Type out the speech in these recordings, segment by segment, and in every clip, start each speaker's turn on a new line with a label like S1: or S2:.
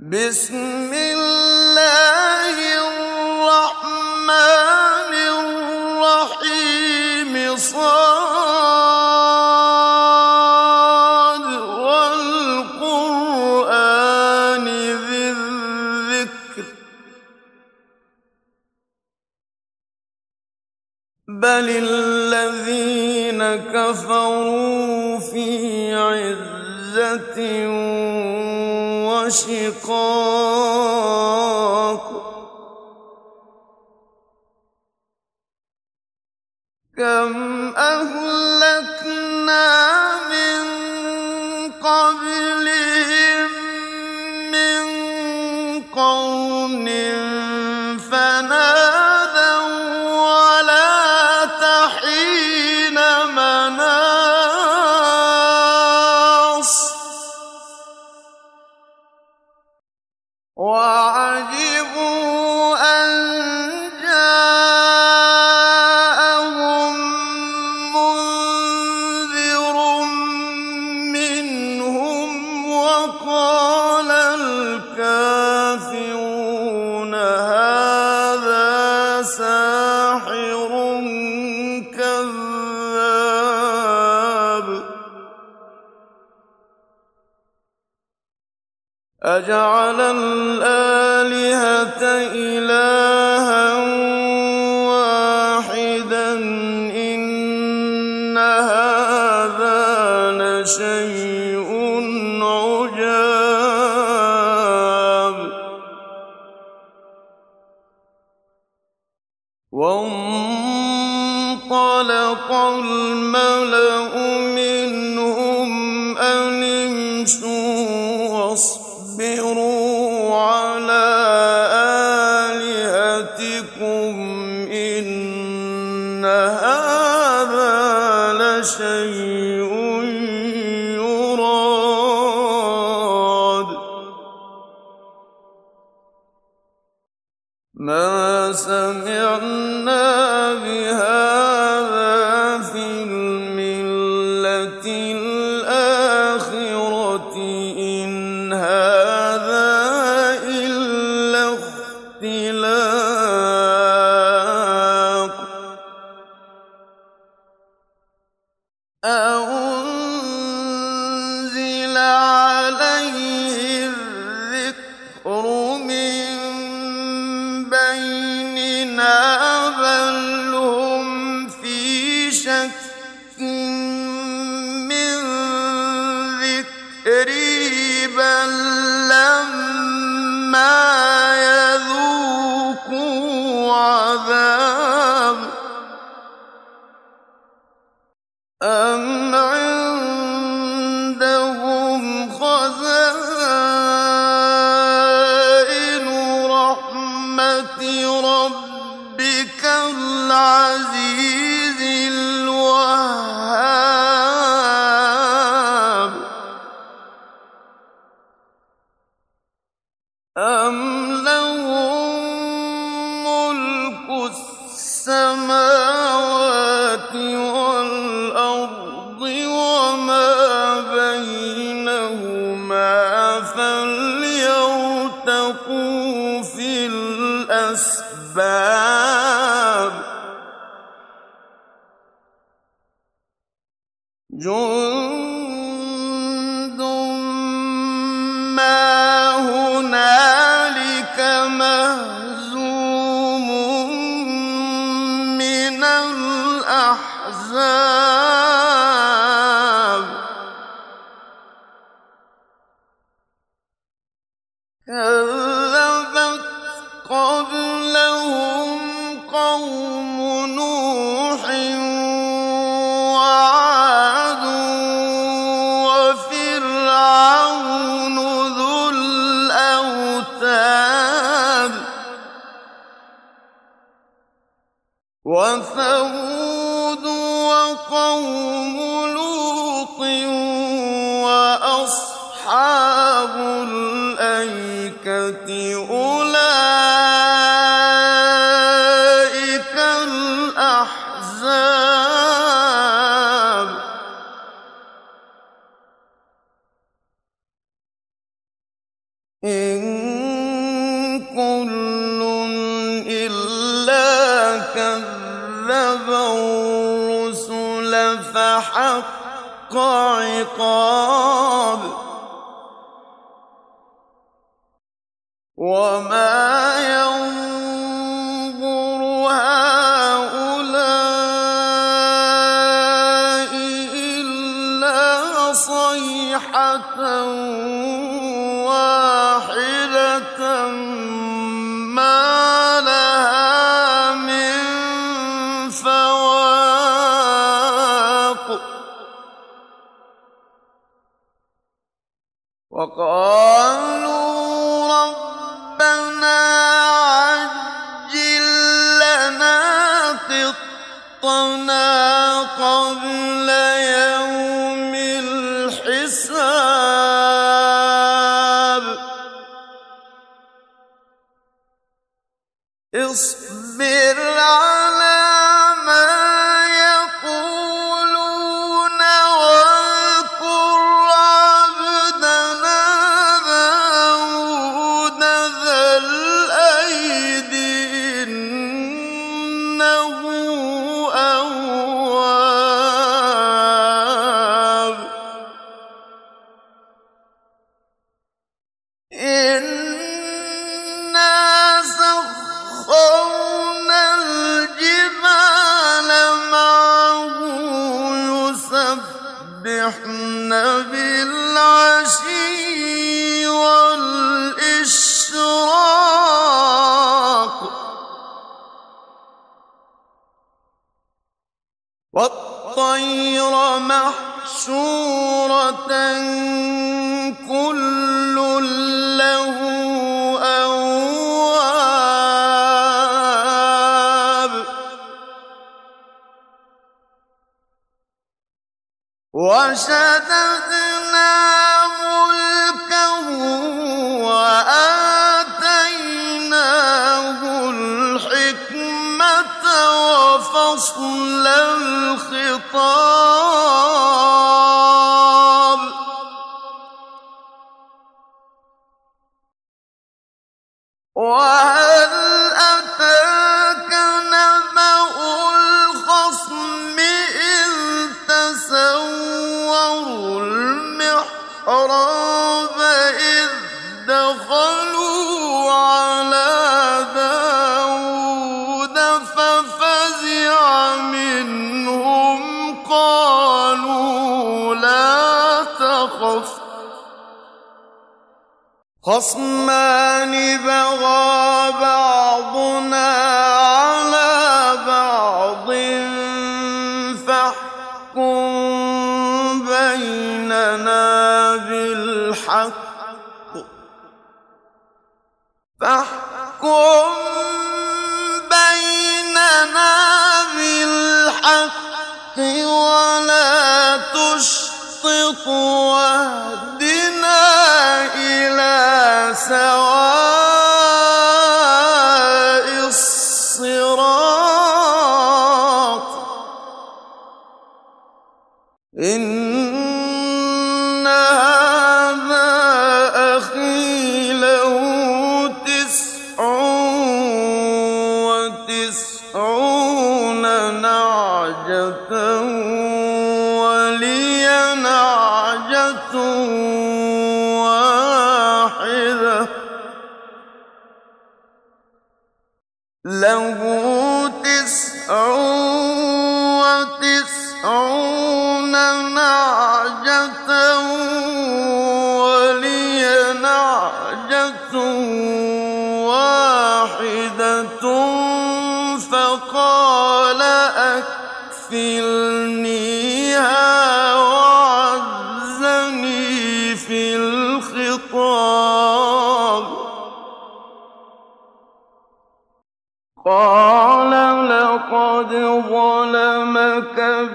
S1: بسم الله وشقاق وعجبوا لشيء الأحزاب كذب الرسل فحق عقاب وما وشددنا خصمان بغى بعضنا على بعض فاحكم بيننا بالحق. فاحكم بيننا بالحق ولا تشطط واهدنا إلى سواء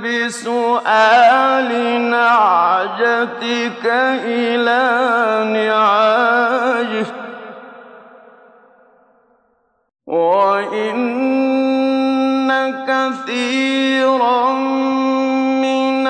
S1: بسؤال نعجتك إلى نعاجه. وإن كثيرا من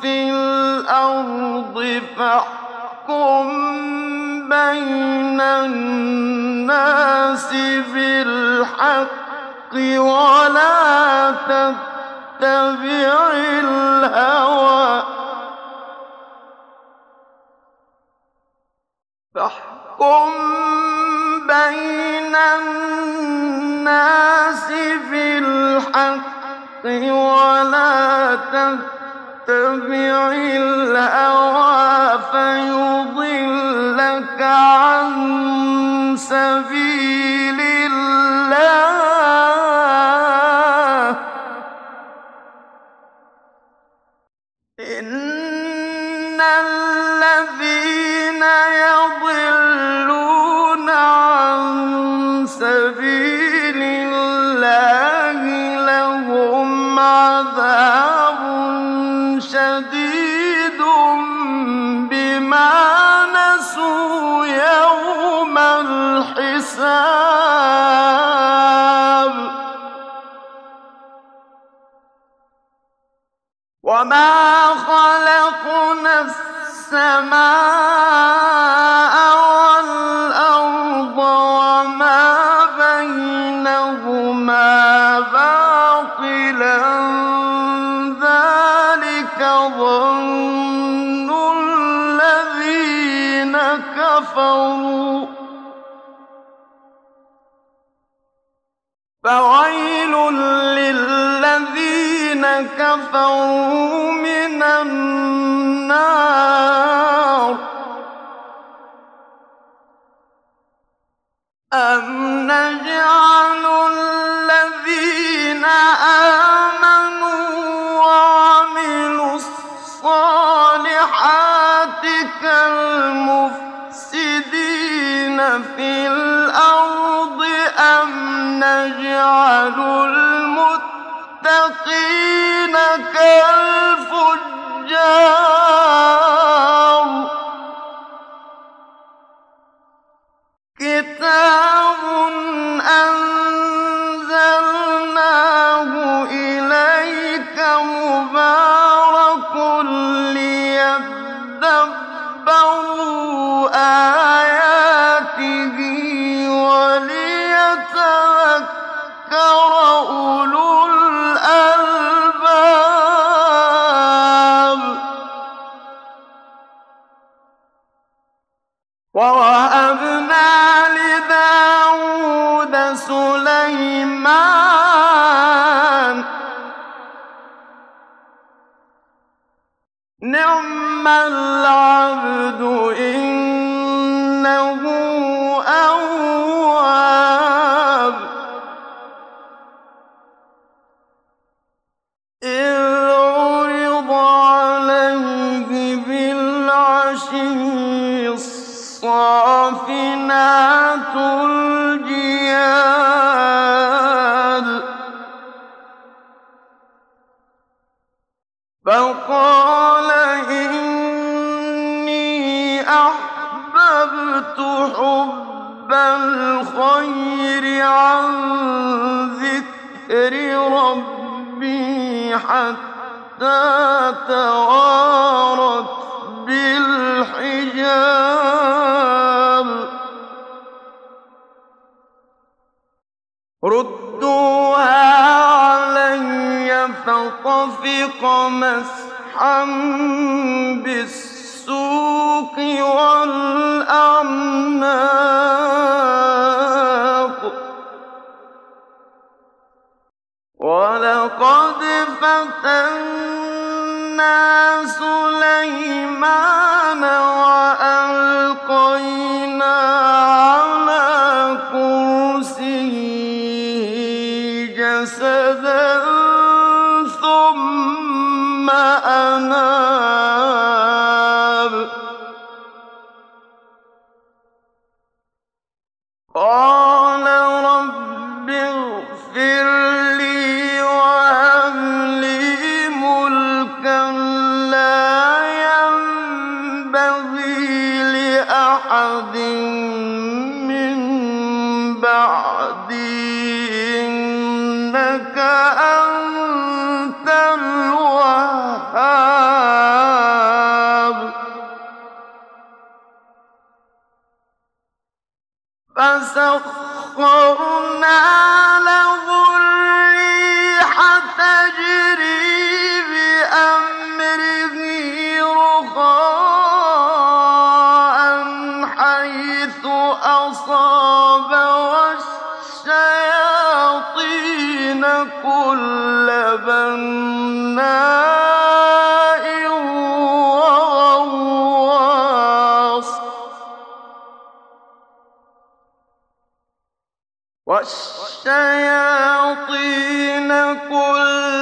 S1: في الأرض فاحكم بين الناس بالحق ولا تتبع الهوى. فاحكم بين الناس بالحق ولا تتبع الهوى فيضلك عن سبيل يظن الذين كفروا فويل للذين كفروا والشياطين كل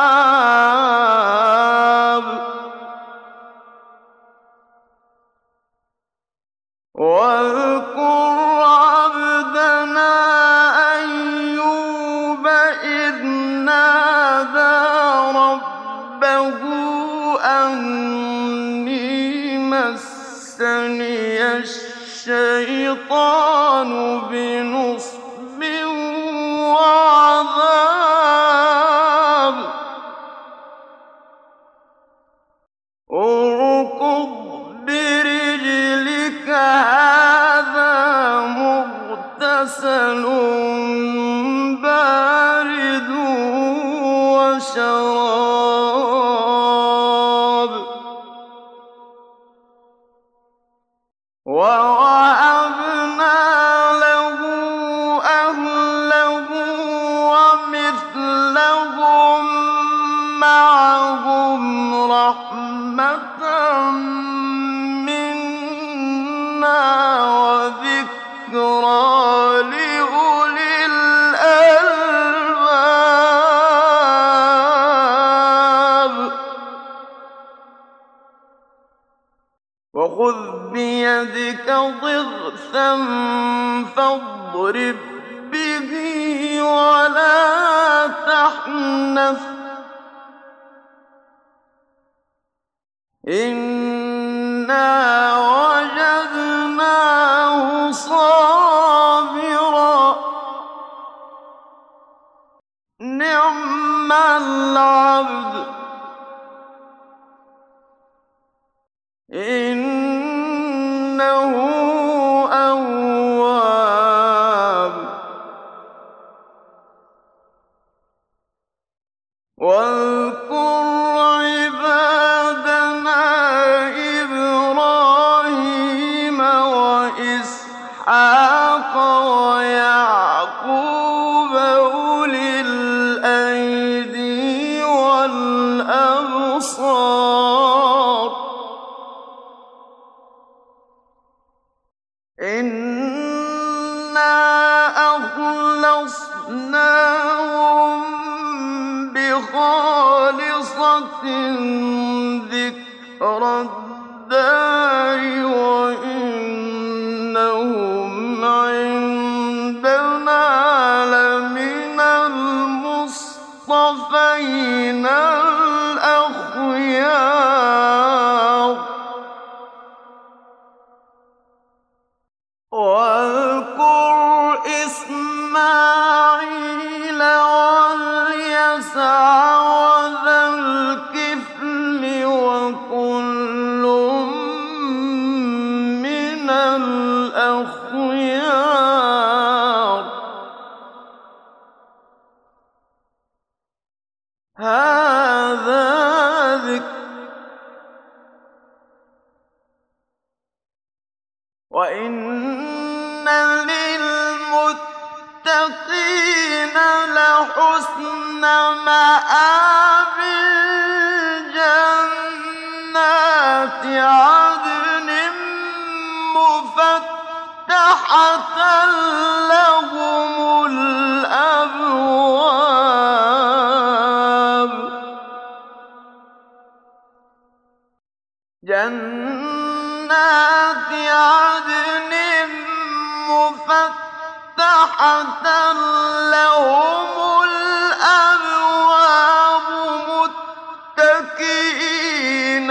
S1: معهم رحمة منا وذكرى لأولي الألباب. وخذ بيدك ضغثا فاضرب به ولا تحنث. إن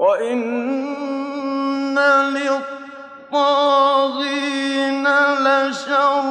S1: وإن للطاغين لشر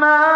S1: إِنَّمَا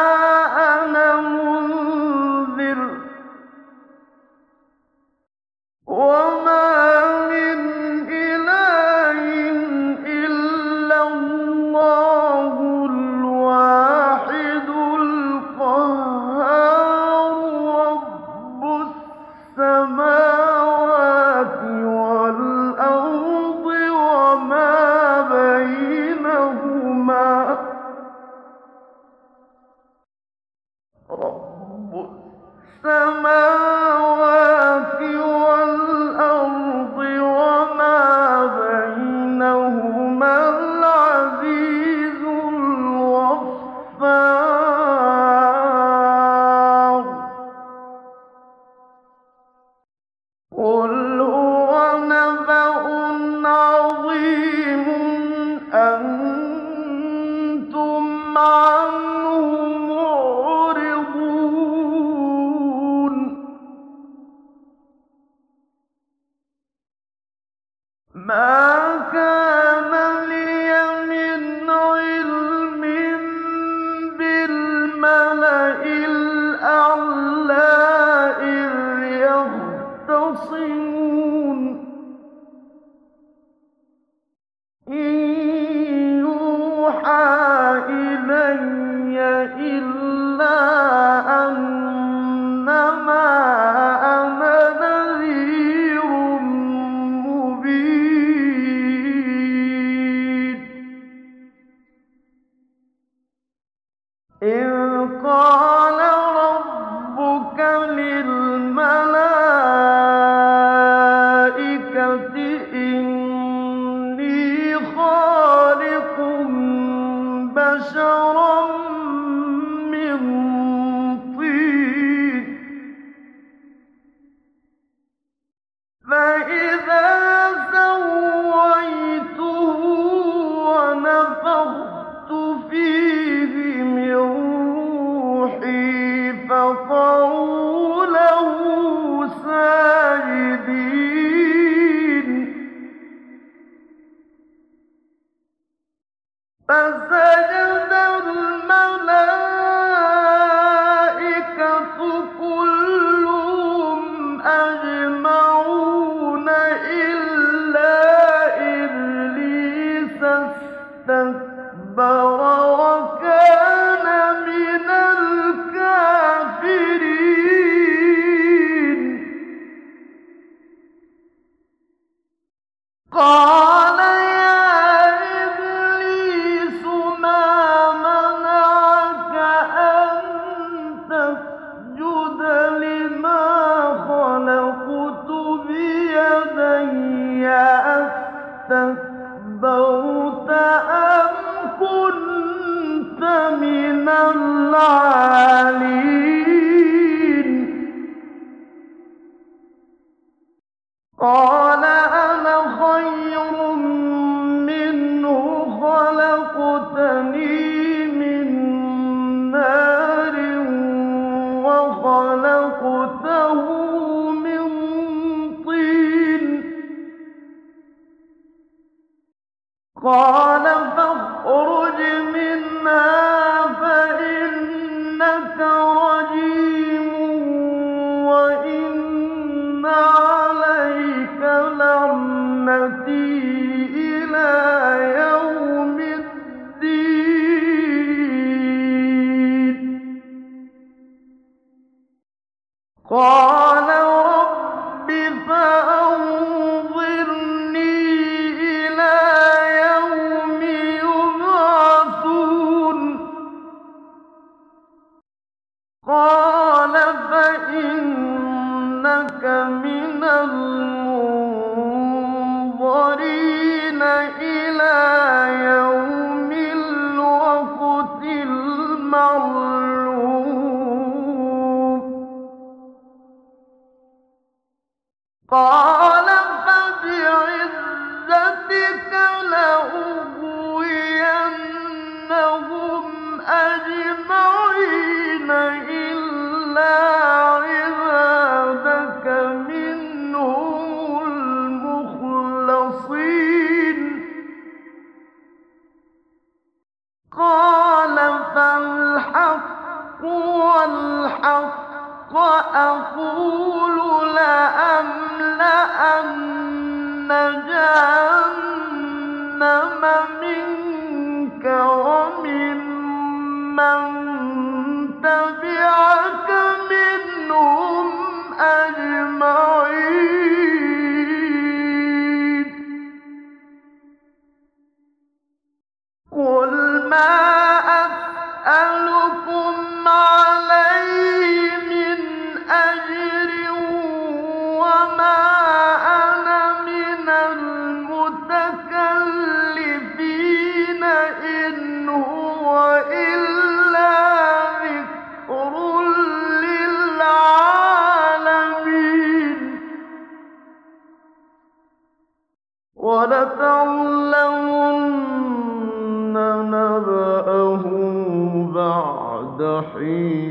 S1: قَالَ رَبِّ فَأَنظِرْنِي أَقُولُ وَلَتَعْلَمُنَّ نَبَأَهُ بَعْدَ حِينٍ